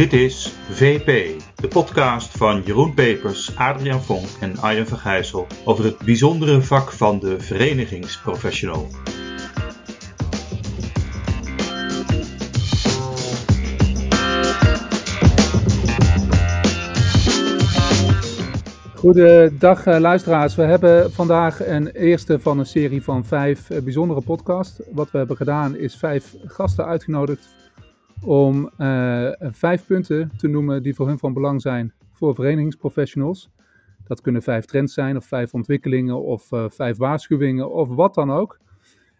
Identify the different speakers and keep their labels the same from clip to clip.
Speaker 1: Dit is VP, de podcast van Jeroen Pepers, Adriaan Vonk en Arjen Vergijssel over het bijzondere vak van de verenigingsprofessional.
Speaker 2: Goedendag uh, luisteraars. We hebben vandaag een eerste van een serie van vijf uh, bijzondere podcasts. Wat we hebben gedaan is vijf gasten uitgenodigd om uh, vijf punten te noemen die voor hun van belang zijn voor verenigingsprofessionals. Dat kunnen vijf trends zijn of vijf ontwikkelingen of vijf waarschuwingen of wat dan ook.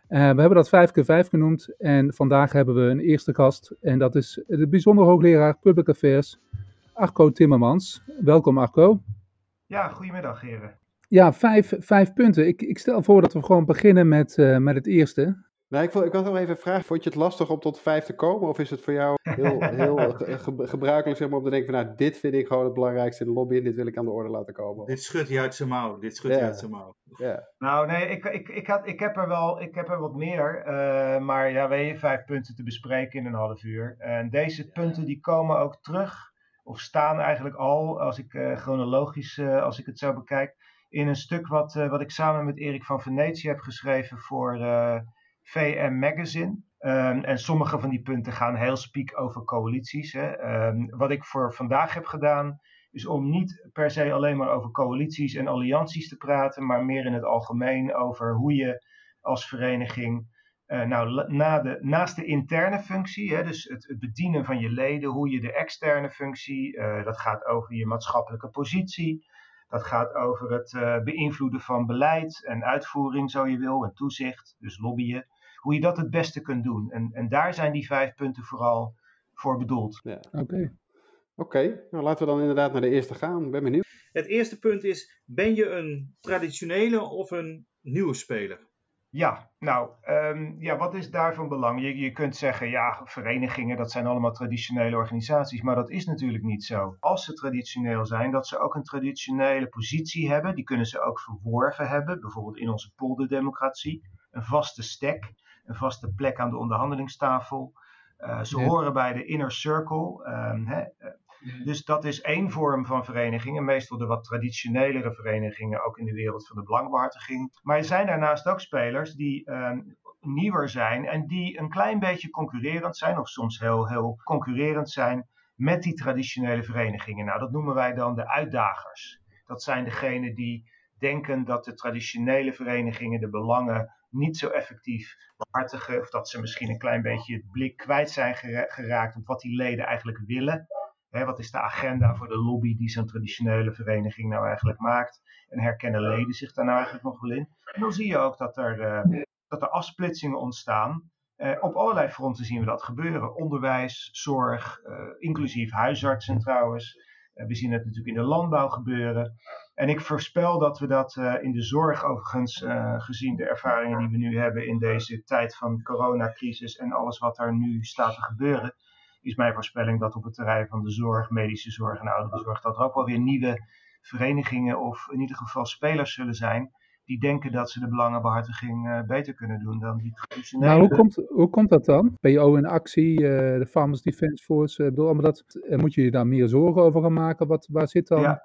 Speaker 2: we hebben dat vijf keer vijf genoemd en vandaag hebben we een eerste gast en dat is de bijzonder hoogleraar Public Affairs Arco Timmermans. Welkom Arco.
Speaker 3: Ja, goedemiddag heren.
Speaker 2: Ja, vijf, vijf punten. Ik, ik stel voor dat we gewoon beginnen met, uh, met het eerste.
Speaker 4: Nou, ik, ik had nog even een vraag. Vond je het lastig om tot vijf te komen? Of is het voor jou heel, heel ge, gebruikelijk zeg maar, om te denken van... nou, dit vind ik gewoon het belangrijkste in de lobby... en dit wil ik aan de orde laten komen?
Speaker 1: Dit schudt je uit zijn mouw. Dit schudt je uit zijn mouw.
Speaker 3: Nou, nee, ik, ik, ik, had, ik heb er wel ik heb er wat meer. Uh, maar ja, we hebben vijf punten te bespreken in een half uur. En deze punten die komen ook terug of staan eigenlijk al, als ik uh, chronologisch, uh, als ik het zo bekijk, in een stuk wat, uh, wat ik samen met Erik van Venetië heb geschreven voor VM Magazine. Um, en sommige van die punten gaan heel spiek over coalities. Hè. Um, wat ik voor vandaag heb gedaan, is om niet per se alleen maar over coalities en allianties te praten, maar meer in het algemeen over hoe je als vereniging uh, nou, na de, naast de interne functie, hè, dus het, het, bedienen van je leden, hoe je de externe functie, uh, dat gaat over je maatschappelijke positie, dat gaat over het uh, beïnvloeden van beleid en uitvoering, zo je wil, en toezicht, dus lobbyen, hoe je dat het beste kunt doen. En, en daar zijn die vijf punten vooral voor bedoeld.
Speaker 4: Ja. Oké. Okay. Oké, okay. nou laten we dan inderdaad naar de eerste gaan. Ben benieuwd.
Speaker 1: Het eerste punt is: ben je een traditionele of een nieuwe speler?
Speaker 3: Ja, nou, um, ja, wat is daarvan belang? Je, je kunt zeggen, ja, verenigingen, dat zijn allemaal traditionele organisaties, maar dat is natuurlijk niet zo. Als ze traditioneel zijn, dat ze ook een traditionele positie hebben, die kunnen ze ook verworven hebben, bijvoorbeeld in onze polderdemocratie, een vaste stek, een vaste plek aan de onderhandelingstafel. Uh, ze ja. horen bij de inner circle. Um, hè, dus dat is één vorm van verenigingen, meestal de wat traditionelere verenigingen, ook in de wereld van de belangbehartiging. Maar er zijn daarnaast ook spelers die um, nieuwer zijn en die een klein beetje concurrerend zijn, of soms heel, heel concurrerend zijn met die traditionele verenigingen. Nou, dat noemen wij dan de uitdagers. Dat zijn degenen die denken dat de traditionele verenigingen de belangen niet zo effectief behartigen, of dat ze misschien een klein beetje het blik kwijt zijn geraakt op wat die leden eigenlijk willen. Wat is de agenda voor de lobby die zo'n traditionele vereniging nou eigenlijk maakt? En herkennen leden zich daar nou eigenlijk nog wel in? En dan zie je ook dat er, uh, dat er afsplitsingen ontstaan. Uh, op allerlei fronten zien we dat gebeuren. Onderwijs, zorg, uh, inclusief huisartsen trouwens. we zien het natuurlijk in de landbouw gebeuren. En ik voorspel dat we dat in de zorg overigens, gezien de ervaringen die we nu hebben in deze tijd van coronacrisis en alles wat er nu staat te gebeuren, is mijn voorspelling dat op het terrein van de zorg, medische zorg en ouderenzorg, dat er ook wel weer nieuwe verenigingen of in ieder geval spelers zullen zijn die denken dat ze de belangenbehartiging uh, beter kunnen doen dan die traditionele.
Speaker 2: Nou, hoe komt, hoe komt dat dan? PO in actie, de Farmers Defence Force, bedoel, maar dat, moet je je daar meer zorgen over gaan maken? Wat, waar zit dan... Ja.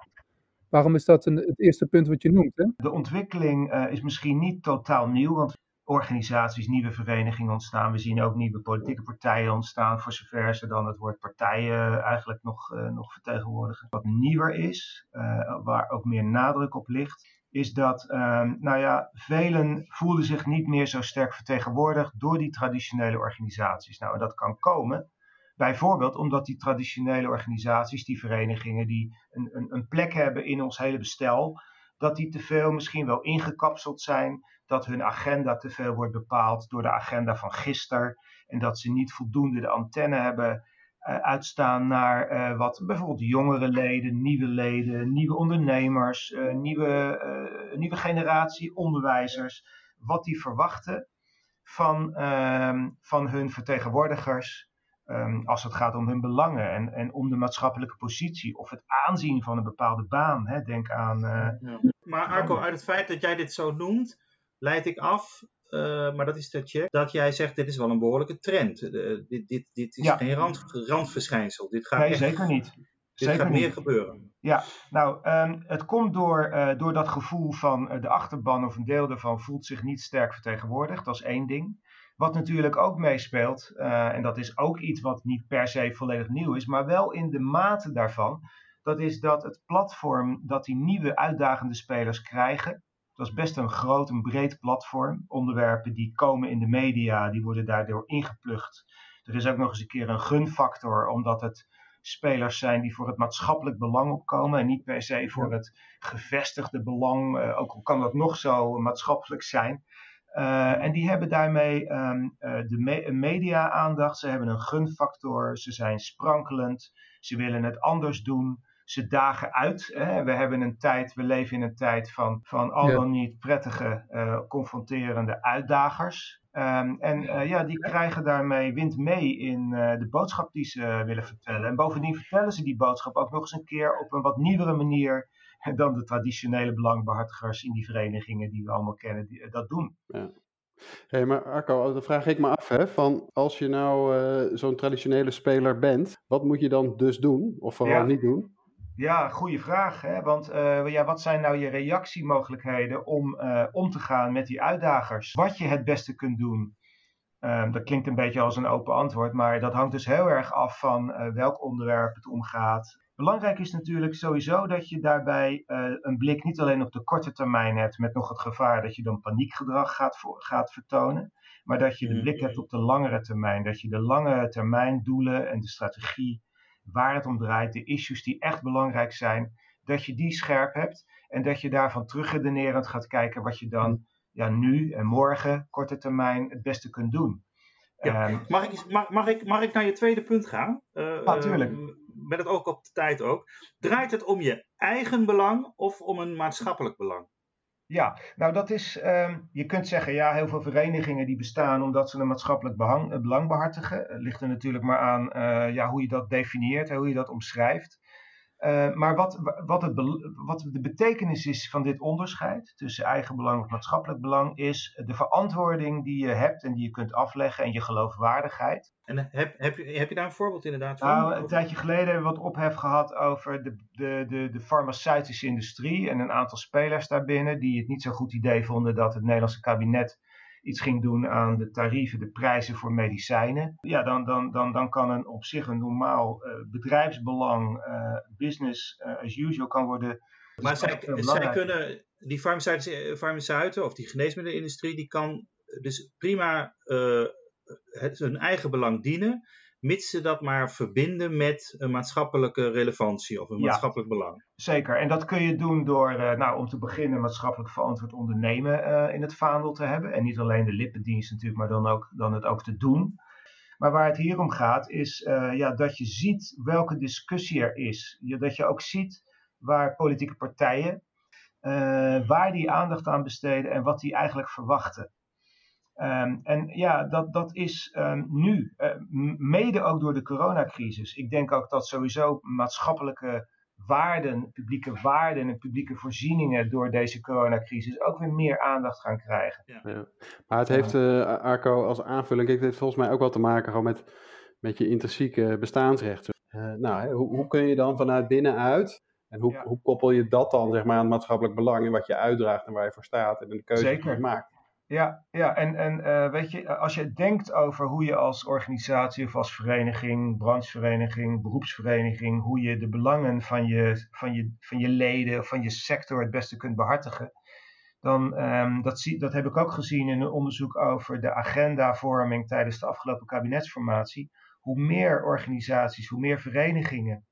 Speaker 2: Waarom is dat een, het eerste punt wat je noemt? Hè?
Speaker 3: De ontwikkeling is misschien niet totaal nieuw, want organisaties, nieuwe verenigingen ontstaan. We zien ook nieuwe politieke partijen ontstaan, voor zover ze dan het woord partijen eigenlijk nog, uh, nog vertegenwoordigen. Wat nieuwer is, uh, waar ook meer nadruk op ligt, is dat, uh, nou ja, velen voelden zich niet meer zo sterk vertegenwoordigd door die traditionele organisaties. Nou, en dat kan komen. Bijvoorbeeld omdat die traditionele organisaties, die verenigingen, die een, een, een plek hebben in ons hele bestel, dat die te veel misschien wel ingekapseld zijn, dat hun agenda te veel wordt bepaald door de agenda van gisteren en dat ze niet voldoende de antenne hebben uh, uitstaan naar uh, wat bijvoorbeeld jongere leden, nieuwe leden, nieuwe ondernemers, uh, nieuwe, nieuwe generatie onderwijzers, wat die verwachten van, ehm, van hun vertegenwoordigers Um, als het gaat om hun belangen en, en om de maatschappelijke positie of het aanzien van een bepaalde baan. Hè. Denk aan. Uh,
Speaker 1: ja. Maar Arco, uit het feit dat jij dit zo noemt, leid ik af maar dat is de check, dat jij zegt dit is wel een behoorlijke trend. dit, dit, dit is geen rand, randverschijnsel. Dit gaat
Speaker 3: nee,
Speaker 1: echt,
Speaker 3: zeker niet.
Speaker 1: Dit
Speaker 3: Zeker
Speaker 1: gaat meer
Speaker 3: niet.
Speaker 1: gebeuren.
Speaker 3: Ja, nou, ehm, het komt door, eh, door dat gevoel van eh, de achterban of een deel daarvan voelt zich niet sterk vertegenwoordigd. Dat is één ding. Wat natuurlijk ook meespeelt, eh, en dat is ook iets wat niet per se volledig nieuw is, maar wel in de mate daarvan, dat is dat het platform dat die nieuwe uitdagende spelers krijgen, dat is best een groot en breed platform. Onderwerpen die komen in de media, die worden daardoor ingeplucht. Er is ook nog eens een keer een gunfactor, omdat het spelers zijn die voor het maatschappelijk belang opkomen en niet per se voor het gevestigde belang, uh, ook al kan dat nog zo maatschappelijk zijn. Uh, en die hebben daarmee um, uh, de me media-aandacht, ze hebben een gunfactor, ze zijn sprankelend, ze willen het anders doen, ze dagen uit. Hè. We hebben een tijd, we leven in een tijd van, van al dan niet prettige, confronterende uitdagers. Um, en ja, die krijgen daarmee wind mee in de boodschap die ze willen vertellen. En bovendien vertellen ze die boodschap ook nog eens een keer op een wat nieuwere manier dan de traditionele belangbehartigers in die verenigingen die we allemaal kennen, die, uh, dat doen.
Speaker 4: Ja. Hey, maar Arco, dan vraag ik me af, hè, van als je nou zo'n traditionele speler bent, wat moet je dan dus doen? Of vooral
Speaker 3: Ja.
Speaker 4: niet doen?
Speaker 3: Ja, goede vraag. Hè? Want uh, ja, wat zijn nou je reactiemogelijkheden om uh, om te gaan met die uitdagers? Wat je het beste kunt doen. Um, dat klinkt een beetje als een open antwoord, maar dat hangt dus heel erg af van welk onderwerp het omgaat. Belangrijk is natuurlijk sowieso dat je daarbij een blik niet alleen op de korte termijn hebt, met nog het gevaar dat je dan paniekgedrag gaat, voor, gaat vertonen, maar dat je de blik hebt op de langere termijn. Dat je de lange termijn doelen en de strategie waar het om draait, de issues die echt belangrijk zijn, dat je die scherp hebt en dat je daarvan terugredenerend gaat kijken wat je dan ja, nu en morgen, korte termijn, het beste kunt doen.
Speaker 1: Ja.
Speaker 3: Ehm,
Speaker 1: Mag, ik, mag, mag, ik, mag ik naar je tweede punt gaan? Uh,
Speaker 3: Natuurlijk.
Speaker 1: Met het ook op de tijd ook. Draait het om je eigen belang of om een maatschappelijk belang?
Speaker 3: Ja, nou dat is, um, je kunt zeggen, ja, heel veel verenigingen die bestaan omdat ze een maatschappelijk uh, belang behartigen. Ligt er natuurlijk maar aan uh, ja, hoe je dat definieert, hoe je dat omschrijft. Uh, maar wat, wat, het, wat de betekenis is van dit onderscheid tussen eigen belang en maatschappelijk belang, is de verantwoording die je hebt en die je kunt afleggen en je geloofwaardigheid.
Speaker 1: En heb, heb, je, heb je daar een voorbeeld inderdaad van?
Speaker 3: Nou, een tijdje geleden hebben we wat ophef gehad over de, de, de, de farmaceutische industrie en een aantal spelers daarbinnen die het niet zo'n goed idee vonden dat het Nederlandse kabinet iets ging doen aan de tarieven, de prijzen voor medicijnen. Ja, dan, dan, dan, dan kan een op zich een normaal uh, bedrijfsbelang, uh, business uh, as usual kan worden.
Speaker 1: Maar zij, zij kunnen, die farmaceutische farmaceuten of die geneesmiddelenindustrie, die kan dus prima het, hun eigen belang dienen, mits ze dat maar verbinden met een maatschappelijke relevantie of een
Speaker 3: Ja.
Speaker 1: maatschappelijk belang.
Speaker 3: Zeker, en dat kun je doen door, uh, nou, om te beginnen, maatschappelijk verantwoord ondernemen uh, in het vaandel te hebben. En niet alleen de lippendienst natuurlijk, maar dan, ook, dan het ook te doen. Maar waar het hier om gaat, is uh, ja, dat je ziet welke discussie er is. Je, dat je ook ziet waar politieke partijen, waar die aandacht aan besteden en wat die eigenlijk verwachten. Um, en ja, dat, dat is um, nu, uh, mede ook door de coronacrisis. Ik denk ook dat sowieso maatschappelijke waarden, publieke waarden en publieke voorzieningen door deze coronacrisis ook weer meer aandacht gaan krijgen.
Speaker 4: Ja. Ja. Maar het heeft, uh, Arco, als aanvulling, het heeft volgens mij ook wel te maken gewoon met, met je intrinsieke bestaansrechten. Uh, nou, hè, hoe, hoe kun je dan vanuit binnenuit en hoe,
Speaker 3: Ja.
Speaker 4: hoe koppel je dat dan zeg maar, aan het maatschappelijk belang en wat je uitdraagt en waar je voor staat en de keuze die
Speaker 3: Zeker.
Speaker 4: je maakt?
Speaker 3: Ja, ja en, en uh, weet je, als je denkt over hoe je als organisatie of als vereniging, branchevereniging, beroepsvereniging, hoe je de belangen van je, van je, van je leden van je sector het beste kunt behartigen, dan um, dat, zie, dat heb ik ook gezien in een onderzoek over de agendavorming tijdens de afgelopen kabinetsformatie. Hoe meer organisaties, hoe meer verenigingen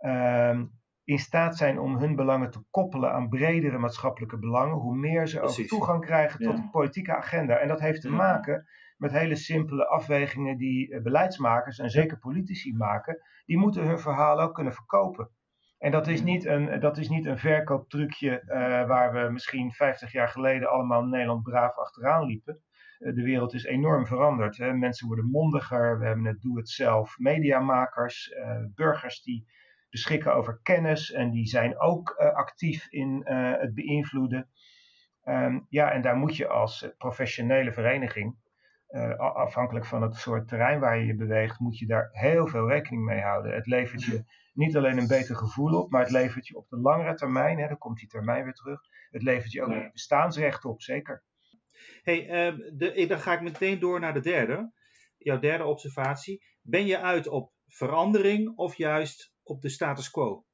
Speaker 3: um, in staat zijn om hun belangen te koppelen aan bredere maatschappelijke belangen, hoe meer ze ook toegang krijgen tot
Speaker 1: Ja.
Speaker 3: de politieke agenda. En dat heeft te maken met hele simpele afwegingen die eh, beleidsmakers en zeker politici maken. Die moeten hun verhaal ook kunnen verkopen. En dat is niet een, dat is niet een verkooptrucje eh, waar we misschien 50 jaar geleden allemaal in Nederland braaf achteraan liepen. Eh, de wereld is enorm veranderd. Hè. Mensen worden mondiger, we hebben het doe-het-zelf mediamakers, burgers die beschikken over kennis en die zijn ook uh, actief in uh, het beïnvloeden. Ehm, ja, en daar moet je als professionele vereniging, afhankelijk van het soort terrein waar je je beweegt, moet je daar heel veel rekening mee houden. Het levert je niet alleen een beter gevoel op, maar het levert je op de langere termijn, hè, dan komt die termijn weer terug, het levert je ook bestaansrecht op, zeker.
Speaker 1: hey, uh, dan ga ik meteen door naar de derde. Jouw derde observatie. Ben je uit op verandering of juist op de status quo?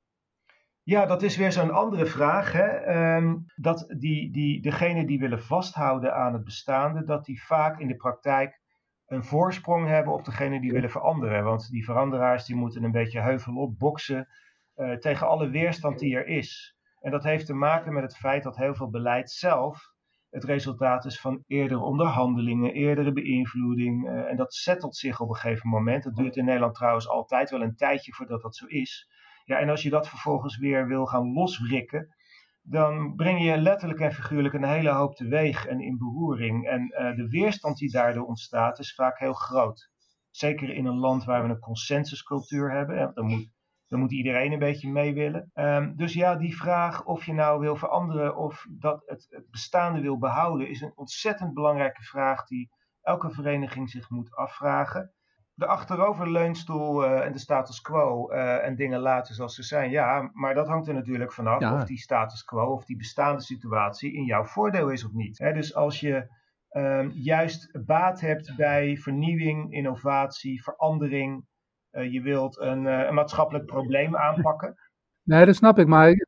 Speaker 3: Ja, dat is weer zo'n andere vraag. Hè? Ehm, dat die, die, degenen die willen vasthouden aan het bestaande, dat die vaak in de praktijk een voorsprong hebben op degenen die willen veranderen. Want die veranderaars die moeten een beetje heuvel op boksen uh, tegen alle weerstand die er is. En dat heeft te maken met het feit dat heel veel beleid zelf het resultaat is van eerdere onderhandelingen, eerdere beïnvloeding. Uh, en dat settelt zich op een gegeven moment. Dat duurt in Nederland trouwens altijd wel een tijdje voordat dat zo is. Ja, en als je dat vervolgens weer wil gaan loswrikken, dan breng je letterlijk en figuurlijk een hele hoop teweeg en in beroering. En uh, de weerstand die daardoor ontstaat is vaak heel groot. Zeker in een land waar we een consensuscultuur hebben. Dan moet dan moet iedereen een beetje mee willen. Um, dus ja, die vraag of je nou wil veranderen of dat het, het, bestaande wil behouden, is een ontzettend belangrijke vraag die elke vereniging zich moet afvragen. De achteroverleunstoel uh, en de status quo uh, en dingen laten zoals ze zijn, ja, maar dat hangt er natuurlijk vanaf ja. of die status quo of die bestaande situatie in jouw voordeel is of niet. He, dus als je um, juist baat hebt bij vernieuwing, innovatie, verandering, eh, je wilt een, eh, een, maatschappelijk probleem aanpakken.
Speaker 2: Nee, dat snap ik, maar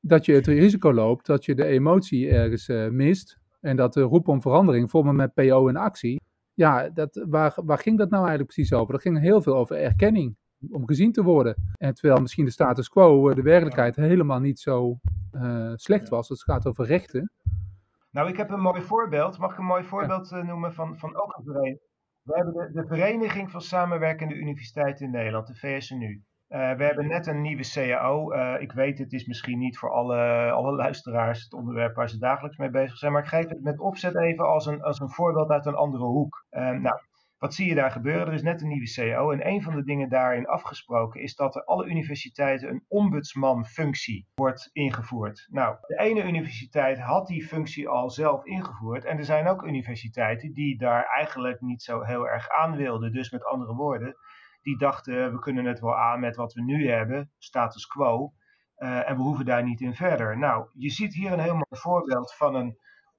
Speaker 2: dat je het risico loopt dat je de emotie ergens uh, mist en dat de roep om verandering, voor me met PO in actie, ja, dat, waar, waar ging dat nou eigenlijk precies over? Dat ging heel veel over erkenning, om gezien te worden. En terwijl misschien de status quo, de werkelijkheid, helemaal niet zo uh, slecht was. Het gaat over rechten.
Speaker 3: Nou, ik heb een mooi voorbeeld. Mag ik een mooi voorbeeld noemen van, van ook een? We hebben de, de Vereniging van Samenwerkende Universiteiten in Nederland, de VSNU. Uh, we hebben net een nieuwe CAO. Uh, ik weet, het is misschien niet voor alle, alle luisteraars het onderwerp waar ze dagelijks mee bezig zijn. Maar ik geef het met opzet even als een, als een voorbeeld uit een andere hoek. Uh, nou, wat zie je daar gebeuren? Er is net een nieuwe CEO en een van de dingen daarin afgesproken is dat er alle universiteiten een ombudsmanfunctie wordt ingevoerd. Nou, de ene universiteit had die functie al zelf ingevoerd en er zijn ook universiteiten die daar eigenlijk niet zo heel erg aan wilden. Dus met andere woorden, die dachten we kunnen het wel aan met wat we nu hebben, status quo, uh, en we hoeven daar niet in verder. Nou, je ziet hier een heel mooi voorbeeld van een,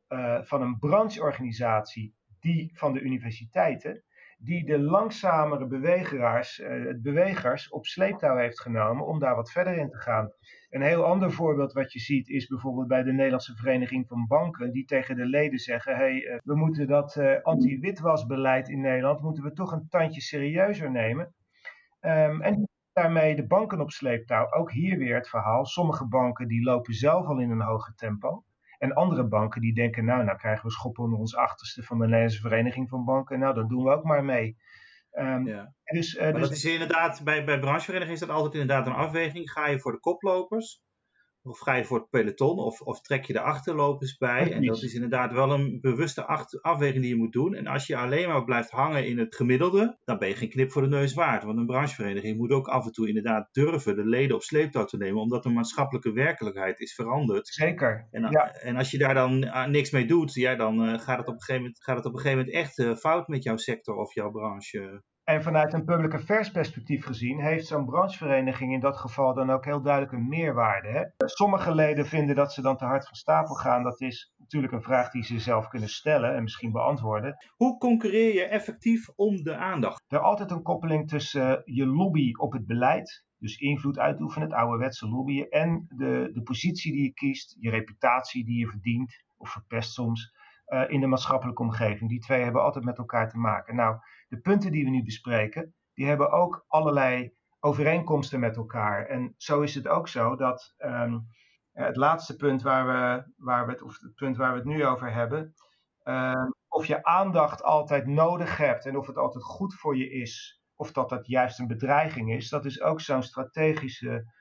Speaker 3: uh, van een brancheorganisatie die van de universiteiten die de langzamere bewegeraars, uh, bewegers op sleeptouw heeft genomen om daar wat verder in te gaan. Een heel ander voorbeeld wat je ziet is bijvoorbeeld bij de Nederlandse Vereniging van Banken, die tegen de leden zeggen: hey, uh, we moeten dat uh, anti-witwasbeleid in Nederland moeten we toch een tandje serieuzer nemen. Um, en daarmee de banken op sleeptouw. Ook hier weer het verhaal. Sommige banken die lopen zelf al in een hoger tempo. En andere banken die denken, nou, nou krijgen we schoppen onder ons achterste van de Nederlandse Vereniging van Banken. Nou, dan doen we ook maar mee.
Speaker 1: Um, ja. dus, uh, maar dus... dat is inderdaad, bij, bij brancheverenigingen is dat altijd inderdaad een afweging. Ga je voor de koplopers? Of ga je voor het peloton of, of trek je de achterlopers bij? En dat is inderdaad wel een bewuste afweging die je moet doen. En als je alleen maar blijft hangen in het gemiddelde, dan ben je geen knip voor de neus waard. Want een branchevereniging moet ook af en toe inderdaad durven de leden op sleeptouw te nemen, omdat de maatschappelijke werkelijkheid is veranderd.
Speaker 3: Zeker.
Speaker 1: En, ja. en als je daar dan uh, niks mee doet, ja, dan uh, gaat, het op een gegeven moment, gaat het op een gegeven moment echt uh, fout met jouw sector of jouw branche.
Speaker 3: En vanuit een public affairs perspectief gezien heeft zo'n branchevereniging in dat geval dan ook heel duidelijk een meerwaarde. Hè? Sommige leden vinden dat ze dan te hard van stapel gaan. Dat is natuurlijk een vraag die ze zelf kunnen stellen en misschien beantwoorden.
Speaker 1: Hoe concurreer je effectief om de aandacht?
Speaker 3: Er is altijd een koppeling tussen je lobby op het beleid, dus invloed uitoefenen, het ouderwetse lobbyen, en de, de positie die je kiest, je reputatie die je verdient of verpest soms. Uh, in de maatschappelijke omgeving. Die twee hebben altijd met elkaar te maken. Nou, de punten die we nu bespreken, die hebben ook allerlei overeenkomsten met elkaar. En zo is het ook zo dat um, het laatste punt waar we, waar we het, of het punt waar we het nu over hebben, uh, of je aandacht altijd nodig hebt en of het altijd goed voor je is, of dat dat juist een bedreiging is, dat is ook zo'n strategische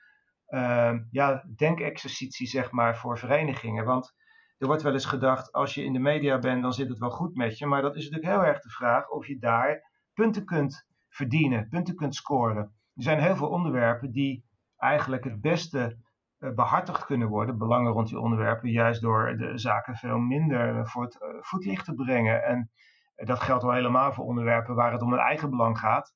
Speaker 3: uh, ja, denkexercitie, zeg maar, voor verenigingen. Want er wordt wel eens gedacht, als je in de media bent, dan zit het wel goed met je. Maar dat is natuurlijk heel erg de vraag of je daar punten kunt verdienen, punten kunt scoren. Er zijn heel veel onderwerpen die eigenlijk het beste behartigd kunnen worden, belangen rond die onderwerpen, juist door de zaken veel minder voor het voetlicht te brengen. En dat geldt wel helemaal voor onderwerpen waar het om het eigen belang gaat.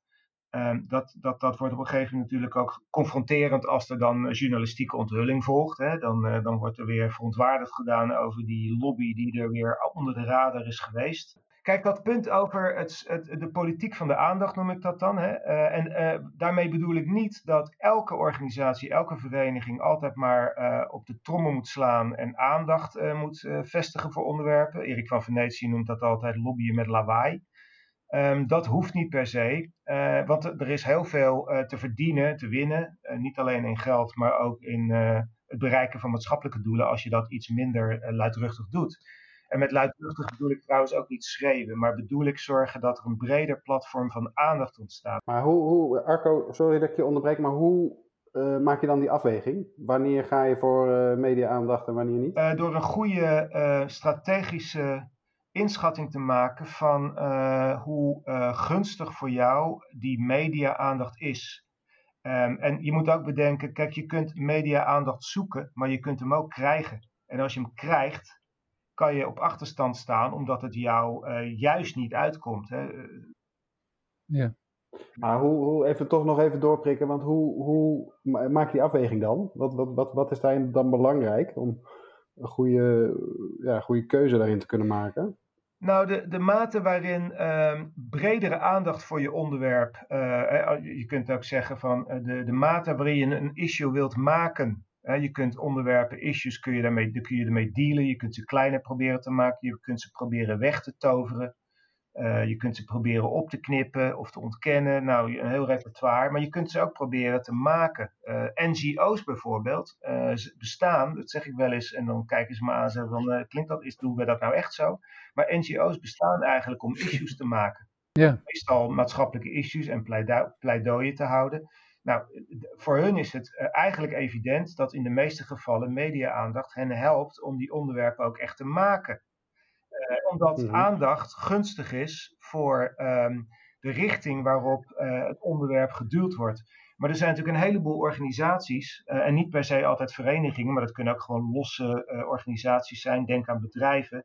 Speaker 3: Ehm, dat, dat, dat wordt op een gegeven moment natuurlijk ook confronterend als er dan journalistieke onthulling volgt. Hè. Dan, uh, dan wordt er weer verontwaardigd gedaan over die lobby die er weer onder de radar is geweest. Kijk, dat punt over het, het, de politiek van de aandacht noem ik dat dan. Hè? Uh, en daarmee bedoel ik niet dat elke organisatie, elke vereniging altijd maar op de trommel moet slaan en aandacht moet vestigen voor onderwerpen. Erik van Venetië noemt dat altijd lobbyen met lawaai. Um, dat hoeft niet per se, want er is heel veel te verdienen, te winnen. niet alleen in geld, maar ook in het bereiken van maatschappelijke doelen als je dat iets minder luidruchtig doet. En met luidruchtig bedoel ik trouwens ook niet schreeuwen, maar bedoel ik zorgen dat er een breder platform van aandacht ontstaat.
Speaker 4: Maar hoe, hoe Arco, sorry dat ik je onderbreek, maar hoe uh, maak je dan die afweging? Wanneer ga je voor uh, media-aandacht en wanneer niet?
Speaker 3: Uh, door een goede strategische inschatting te maken van hoe gunstig voor jou die media-aandacht is. Um, en je moet ook bedenken, kijk, je kunt media-aandacht zoeken, maar je kunt hem ook krijgen. En als je hem krijgt, kan je op achterstand staan omdat het jou uh, juist niet uitkomt. Hè?
Speaker 4: Ja. Maar hoe, hoe, even toch nog even doorprikken, want hoe, hoe maak je die afweging dan? Wat, wat, wat, wat is daarin dan belangrijk om een goede, ja, goede keuze daarin te kunnen maken?
Speaker 3: Nou, de, de mate waarin uh, bredere aandacht voor je onderwerp, uh, je kunt ook zeggen van de, de mate waarin je een issue wilt maken, je kunt onderwerpen, issues, kun je, daarmee, kun je ermee dealen. Je kunt ze kleiner proberen te maken. Je kunt ze proberen weg te toveren. Uh, je kunt ze proberen op te knippen of te ontkennen. Nou, een heel repertoire. Maar je kunt ze ook proberen te maken. Uh, eh, NGO's bijvoorbeeld uh, bestaan, dat zeg ik wel eens. En dan kijken ze me aan en zeggen van, klinkt dat, is, doen we dat nou echt zo? Maar NGO's bestaan eigenlijk om issues te maken. Ja. Meestal maatschappelijke issues en pleidooien te houden. Nou, voor hun is het eh, eigenlijk evident dat in de meeste gevallen media-aandacht hen helpt om die onderwerpen ook echt te maken. Uh, omdat mhm. aandacht gunstig is voor um, de richting waarop uh, het onderwerp geduwd wordt. Maar er zijn natuurlijk een heleboel organisaties, uh, en niet per se altijd verenigingen, maar dat kunnen ook gewoon losse organisaties zijn, denk aan bedrijven,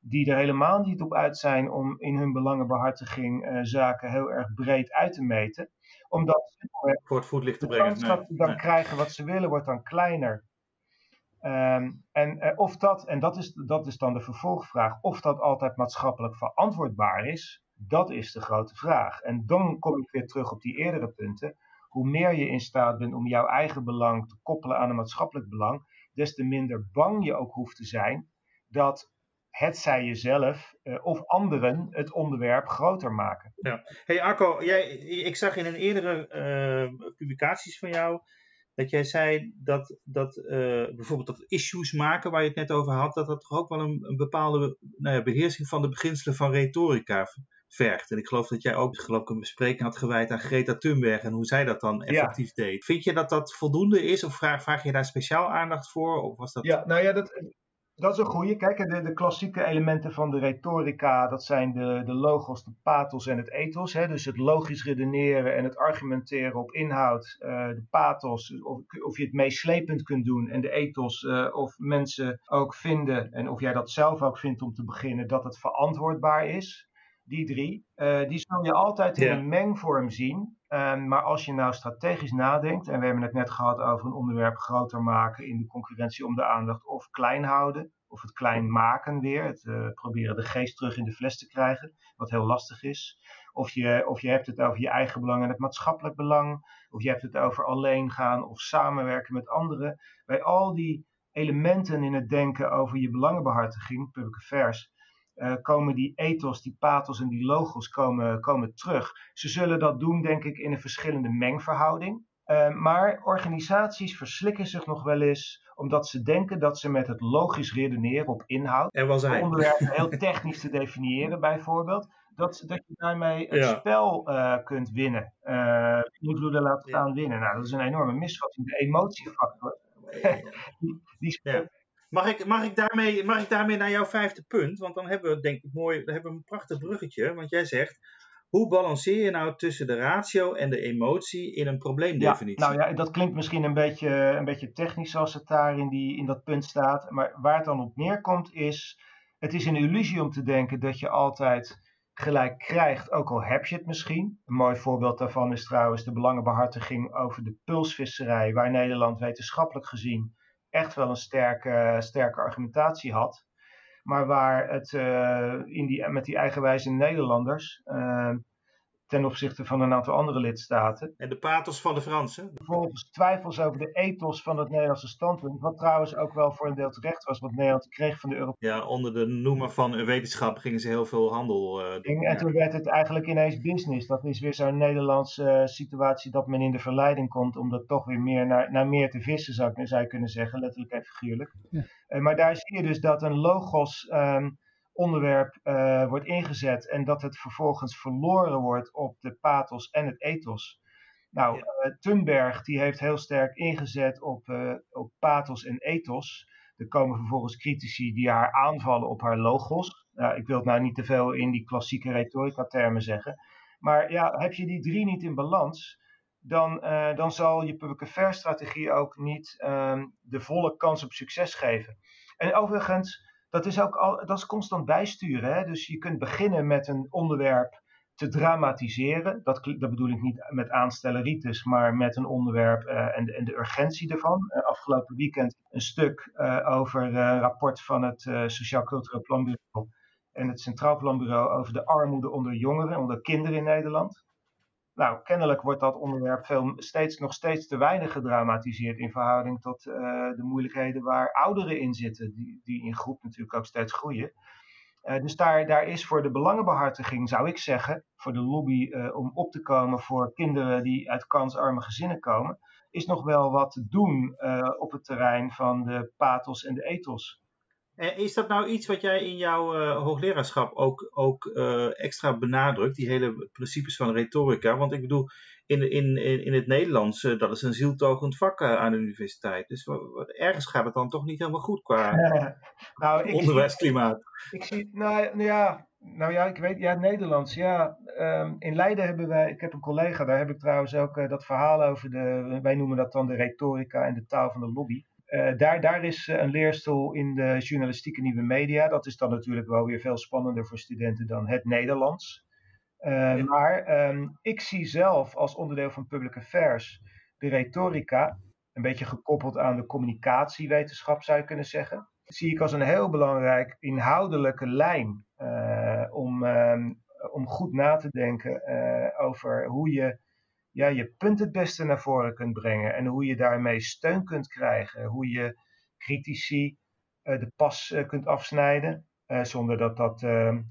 Speaker 3: die er helemaal niet op uit zijn om in hun belangenbehartiging zaken heel erg breed uit te meten omdat
Speaker 1: voor het voetlicht te brengen.
Speaker 3: De kans dan krijgen wat ze willen wordt dan kleiner. Um, en uh, of dat, en dat is, dat is dan de vervolgvraag, of dat altijd maatschappelijk verantwoordbaar is, dat is de grote vraag. En dan kom ik weer terug op die eerdere punten. Hoe meer je in staat bent om jouw eigen belang te koppelen aan een maatschappelijk belang, des te minder bang je ook hoeft te zijn dat het zij jezelf uh, of anderen het onderwerp groter maken.
Speaker 1: Ja. Hey Arco, jij, ik zag in een eerdere uh, publicaties van jou dat jij zei dat, dat uh, bijvoorbeeld dat issues maken, waar je het net over had, dat dat toch ook wel een, een bepaalde nou ja, beheersing van de beginselen van retorica vergt. En ik geloof dat jij ook geloof ik, een bespreking had gewijd aan Greta Thunberg en hoe zij dat dan effectief ja. deed. Vind je dat dat voldoende is of vraag, vraag je daar speciaal aandacht voor? Of was dat...
Speaker 3: Ja, nou ja, dat, dat is een goede. Kijk, de, de klassieke elementen van de retorica, dat zijn de, de logos, de pathos en het ethos. Hè? Dus het logisch redeneren en het argumenteren op inhoud. Uh, de pathos, of, of je het meeslepend kunt doen. En de ethos, uh, of mensen ook vinden, en of jij dat zelf ook vindt om te beginnen, dat het verantwoordbaar is. Die drie, uh, die zul je altijd in een mengvorm zien. Um, maar als je nou strategisch nadenkt, en we hebben het net gehad over een onderwerp groter maken in de concurrentie om de aandacht, of klein houden, of het klein maken weer, het uh, proberen de geest terug in de fles te krijgen, wat heel lastig is. Of je, of je hebt het over je eigen belang en het maatschappelijk belang, of je hebt het over alleen gaan of samenwerken met anderen. Bij al die elementen in het denken over je belangenbehartiging, public affairs, uh, komen die ethos, die pathos en die logos komen, komen terug. Ze zullen dat doen, denk ik, in een verschillende mengverhouding. Uh, maar organisaties verslikken zich nog wel eens omdat ze denken dat ze met het logisch redeneren op inhoud,
Speaker 1: er
Speaker 3: onderwerpen heel technisch te definiëren bijvoorbeeld, dat, dat je daarmee het ja. spel uh, kunt winnen. Uh, invloeden laten ja. winnen. Nou, dat is een enorme misvatting. De emotiefactor,
Speaker 1: die, die speelt Mag ik, mag, ik daarmee, mag ik daarmee naar jouw vijfde punt? Want dan hebben we denk ik mooi, dan hebben we een prachtig bruggetje. Want jij zegt, Hoe balanceer je nou tussen de ratio en de emotie in een probleemdefinitie?
Speaker 3: Ja, nou ja, dat klinkt misschien een beetje, een beetje technisch als het daar in, die, in dat punt staat. Maar waar het dan op neerkomt is, het is een illusie om te denken dat je altijd gelijk krijgt, ook al heb je het misschien. Een mooi voorbeeld daarvan is trouwens de belangenbehartiging over de pulsvisserij, waar Nederland wetenschappelijk gezien echt wel een sterke, sterke argumentatie had. Maar waar het uh, in die, met die eigenwijze Nederlanders uh, ten opzichte van een aantal andere lidstaten.
Speaker 1: En de pathos van de Fransen.
Speaker 3: Vervolgens twijfels over de ethos van het Nederlandse standpunt, wat trouwens ook wel voor een deel terecht was, wat Nederland kreeg van de Europese
Speaker 1: Ja, onder de noemer van wetenschap gingen ze heel veel handel uh,
Speaker 3: doen. En toen werd het eigenlijk ineens business. Dat is weer zo'n Nederlandse uh, situatie dat men in de verleiding komt om dat toch weer meer naar, naar meer te vissen, zou, ik, zou je kunnen zeggen, letterlijk en figuurlijk. Ja. Uh, maar daar zie je dus dat een logos... Um, onderwerp uh, wordt ingezet en dat het vervolgens verloren wordt op de pathos en het ethos. Nou, ja. uh, Thunberg die heeft heel sterk ingezet op, uh, op pathos en ethos. Er komen vervolgens critici die haar aanvallen op haar logos. Nou, ik wil het nou niet te veel in die klassieke retorica-termen zeggen. Maar ja, heb je die drie niet in balans, dan, dan zal je public affairs strategie ook niet um, de volle kans op succes geven. En overigens, dat is ook al, dat is constant bijsturen. Hè? Dus je kunt beginnen met een onderwerp te dramatiseren. Dat, dat bedoel ik niet met aanstelleritis, maar met een onderwerp uh, en, de urgentie ervan. Uh, afgelopen weekend een stuk uh, over een rapport van het Sociaal Cultureel Planbureau en het Centraal Planbureau over de armoede onder jongeren, onder kinderen in Nederland. Nou, kennelijk wordt dat onderwerp veel, steeds, nog steeds te weinig gedramatiseerd in verhouding tot uh, de moeilijkheden waar ouderen in zitten, die, die in groep natuurlijk ook steeds groeien. Uh, dus daar, daar is voor de belangenbehartiging, zou ik zeggen, voor de lobby uh, om op te komen voor kinderen die uit kansarme gezinnen komen, is nog wel wat te doen op het terrein van de pathos en de ethos.
Speaker 1: En is dat nou iets wat jij in jouw uh, hoogleraarschap ook, ook uh, extra benadrukt, die hele principes van retorica? Want ik bedoel, in, in, in het Nederlands, uh, dat is een zieltogend vak aan de universiteit. Dus ergens gaat het dan toch niet helemaal goed qua nou, ik onderwijsklimaat.
Speaker 3: Zie, ik zie, nou ja, nou ja, ik weet, ja, Nederlands, ja. Um, in Leiden hebben wij, ik heb een collega, daar heb ik trouwens ook dat verhaal over de, wij noemen dat dan de retorica en de taal van de lobby. Uh, daar, daar is een leerstoel in de journalistieke nieuwe media. Dat is dan natuurlijk wel weer veel spannender voor studenten dan het Nederlands. Uh, ja. Maar um, ik zie zelf als onderdeel van public affairs de retorica, een beetje gekoppeld aan de communicatiewetenschap zou je kunnen zeggen, zie ik als een heel belangrijk inhoudelijke lijn uh, om, um, om goed na te denken over hoe je ja, je punt het beste naar voren kunt brengen. En hoe je daarmee steun kunt krijgen. Hoe je critici uh, de pas uh, kunt afsnijden. Uh, zonder dat dat ehm,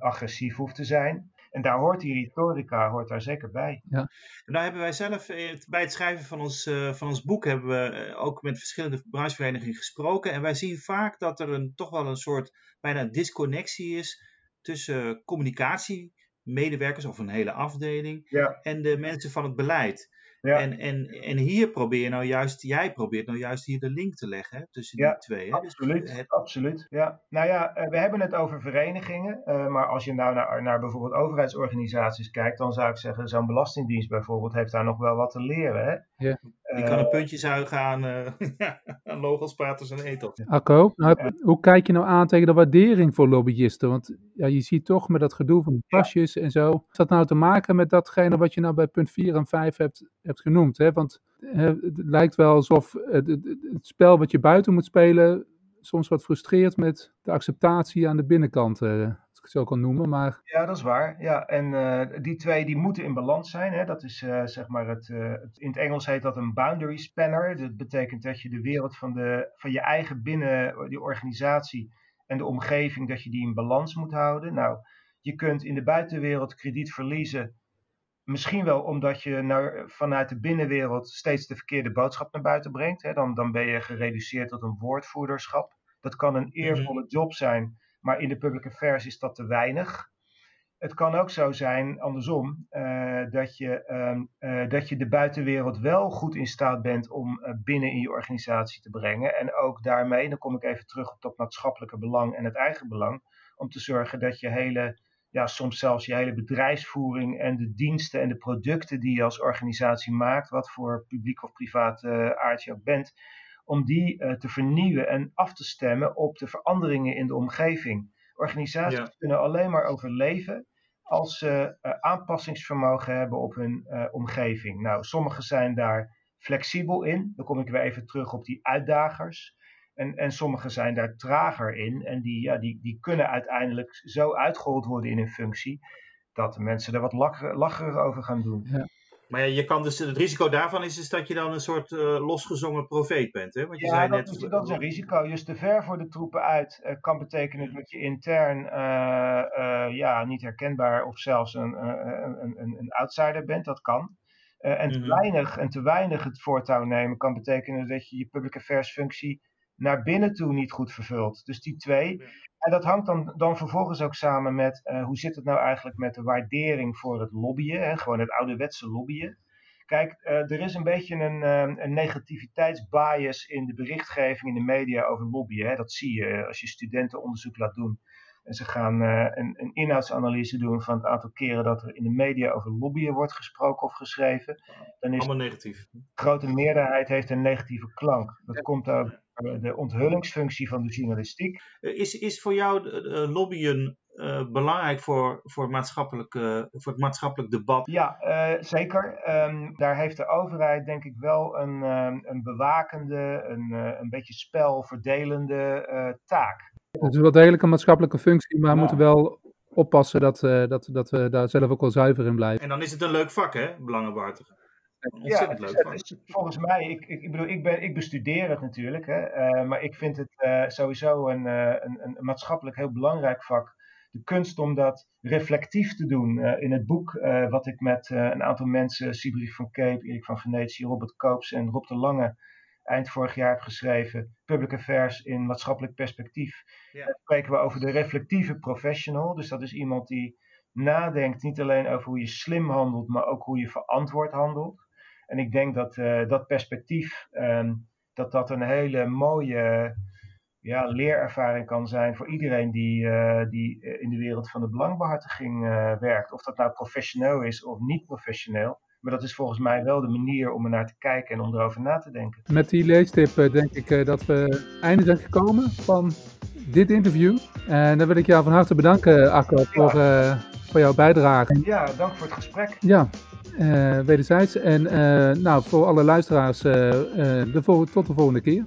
Speaker 3: agressief hoeft te zijn. En daar hoort die retorica hoort daar zeker bij.
Speaker 1: Ja. En daar hebben wij zelf bij het schrijven van ons, van ons boek hebben we ook met verschillende brancheverenigingen gesproken. En wij zien vaak dat er een, toch wel een soort bijna disconnectie is tussen communicatie medewerkers of een hele afdeling
Speaker 3: ja.
Speaker 1: en de mensen van het beleid. Ja. En, en, en hier probeer je nou juist, jij probeert nou juist hier de link te leggen hè, tussen
Speaker 3: ja,
Speaker 1: die twee. Hè?
Speaker 3: Absoluut, dus het... absoluut. Ja. Nou ja, we hebben het over verenigingen, uh, maar als je nou naar, naar bijvoorbeeld overheidsorganisaties kijkt, dan zou ik zeggen, zo'n belastingdienst bijvoorbeeld heeft daar nog wel wat te leren. Hè?
Speaker 1: Ja. Die kan een puntje zuigen aan, uh, aan logos, paters en ethos.
Speaker 2: Akko, nou, hoe kijk je nou aan tegen de waardering voor lobbyisten? Want ja, je ziet toch met dat gedoe van de pasjes en zo. Is dat nou te maken met datgene wat je nou bij punt 4 en 5 hebt, hebt genoemd? Hè? Want hè, het lijkt wel alsof het, het, het, spel wat je buiten moet spelen soms wat frustreert met de acceptatie aan de binnenkant. Uh, ik het zo kan noemen. Maar...
Speaker 3: Ja, dat is waar. Ja, en uh, die twee die moeten in balans zijn. Hè? Dat is uh, zeg maar het, uh, het, in het Engels heet dat een boundary spanner. Dat betekent dat je de wereld van, de, van je eigen binnen die organisatie en de omgeving, dat je die in balans moet houden. Nou, je kunt in de buitenwereld krediet verliezen. Misschien wel omdat je nou, vanuit de binnenwereld steeds de verkeerde boodschap naar buiten brengt. Hè? Dan, dan ben je gereduceerd tot een woordvoerderschap. Dat kan een eervolle job zijn, maar in de public affairs is dat te weinig. Het kan ook zo zijn, andersom, uh, dat, je, um, uh, dat je de buitenwereld wel goed in staat bent om uh, binnen in je organisatie te brengen. En ook daarmee, dan kom ik even terug op dat maatschappelijke belang en het eigen belang, om te zorgen dat je hele ja, soms zelfs je hele bedrijfsvoering en de diensten en de producten die je als organisatie maakt, wat voor publiek of privaat aard je ook bent, om die uh, te vernieuwen en af te stemmen op de veranderingen in de omgeving. Organisaties kunnen alleen maar overleven als ze uh, aanpassingsvermogen hebben op hun omgeving. Nou, sommigen zijn daar flexibel in. Dan kom ik weer even terug op die uitdagers. En, en sommigen zijn daar trager in. En die, ja, die, die kunnen uiteindelijk zo uitgehold worden in hun functie. Dat de mensen er wat lacherig over gaan doen. Ja.
Speaker 1: Maar ja, je kan dus, het risico daarvan is, is dat je dan een soort uh, losgezongen profeet bent. Hè?
Speaker 3: Want je ja, zei dat, net... is, dat is een risico. Dus te ver voor de troepen uit uh, kan betekenen dat je intern uh, ja, niet herkenbaar of zelfs een, een, een, een outsider bent. Dat kan. en, te mhm. weinig, en te weinig het voortouw nemen kan betekenen dat je je public affairs functie naar binnen toe niet goed vervult. Dus die twee. En dat hangt dan, dan vervolgens ook samen met uh, hoe zit het nou eigenlijk met de waardering voor het lobbyen, hè? gewoon het ouderwetse lobbyen. Kijk, uh, er is een beetje een, uh, een, negativiteitsbias in de berichtgeving in de media over lobbyen. Hè? Dat zie je als je studentenonderzoek laat doen. En ze gaan een, een, inhoudsanalyse doen van het aantal keren dat er in de media over lobbyen wordt gesproken of geschreven.
Speaker 1: Dan is Allemaal negatief.
Speaker 3: De grote meerderheid heeft een negatieve klank. Dat komt ook de onthullingsfunctie van de journalistiek.
Speaker 1: Eh, is, is voor jou lobbyen uh, belangrijk voor, voor, maatschappelijk, uh, voor het maatschappelijk debat?
Speaker 3: Ja, uh, zeker. Um, daar heeft de overheid denk ik wel een, um, een bewakende, een, een beetje spelverdelende taak.
Speaker 2: Het is wel degelijk een maatschappelijke functie, maar we moeten wel oppassen dat, dat, dat we daar zelf ook wel zuiver in blijven.
Speaker 1: En dan is het een leuk vak, hè, belangenbehartigen?
Speaker 3: ja, leuk volgens mij, ik, ik, ik, bedoel, ik, ben, ik bestudeer het natuurlijk, hè, uh, maar ik vind het uh, sowieso een, uh, een, een, maatschappelijk heel belangrijk vak. De kunst om dat reflectief te doen. in het boek wat ik met een aantal mensen, Sibrief van Cape, Erik van Venetië, Robert Koops en Rob de Lange, eind vorig jaar heb geschreven, Public Affairs in maatschappelijk perspectief. Ja. Dan spreken we over de reflectieve professional. Dus dat is iemand die nadenkt niet alleen over hoe je slim handelt, maar ook hoe je verantwoord handelt. En ik denk dat uh, dat perspectief, um, dat dat een hele mooie ja, leerervaring kan zijn voor iedereen die, uh, die in de wereld van de belangbehartiging uh, werkt. Of dat nou professioneel is of niet professioneel. Maar dat is volgens mij wel de manier om er naar te kijken en om erover na te denken.
Speaker 2: Met die leestip denk ik dat we einde zijn gekomen van dit interview. En dan wil ik jou van harte bedanken, Akko, voor, voor jouw bijdrage.
Speaker 3: Ja, dank voor het gesprek.
Speaker 2: Ja, uh, wederzijds. En uh, nou, voor alle luisteraars, uh, de tot de volgende keer.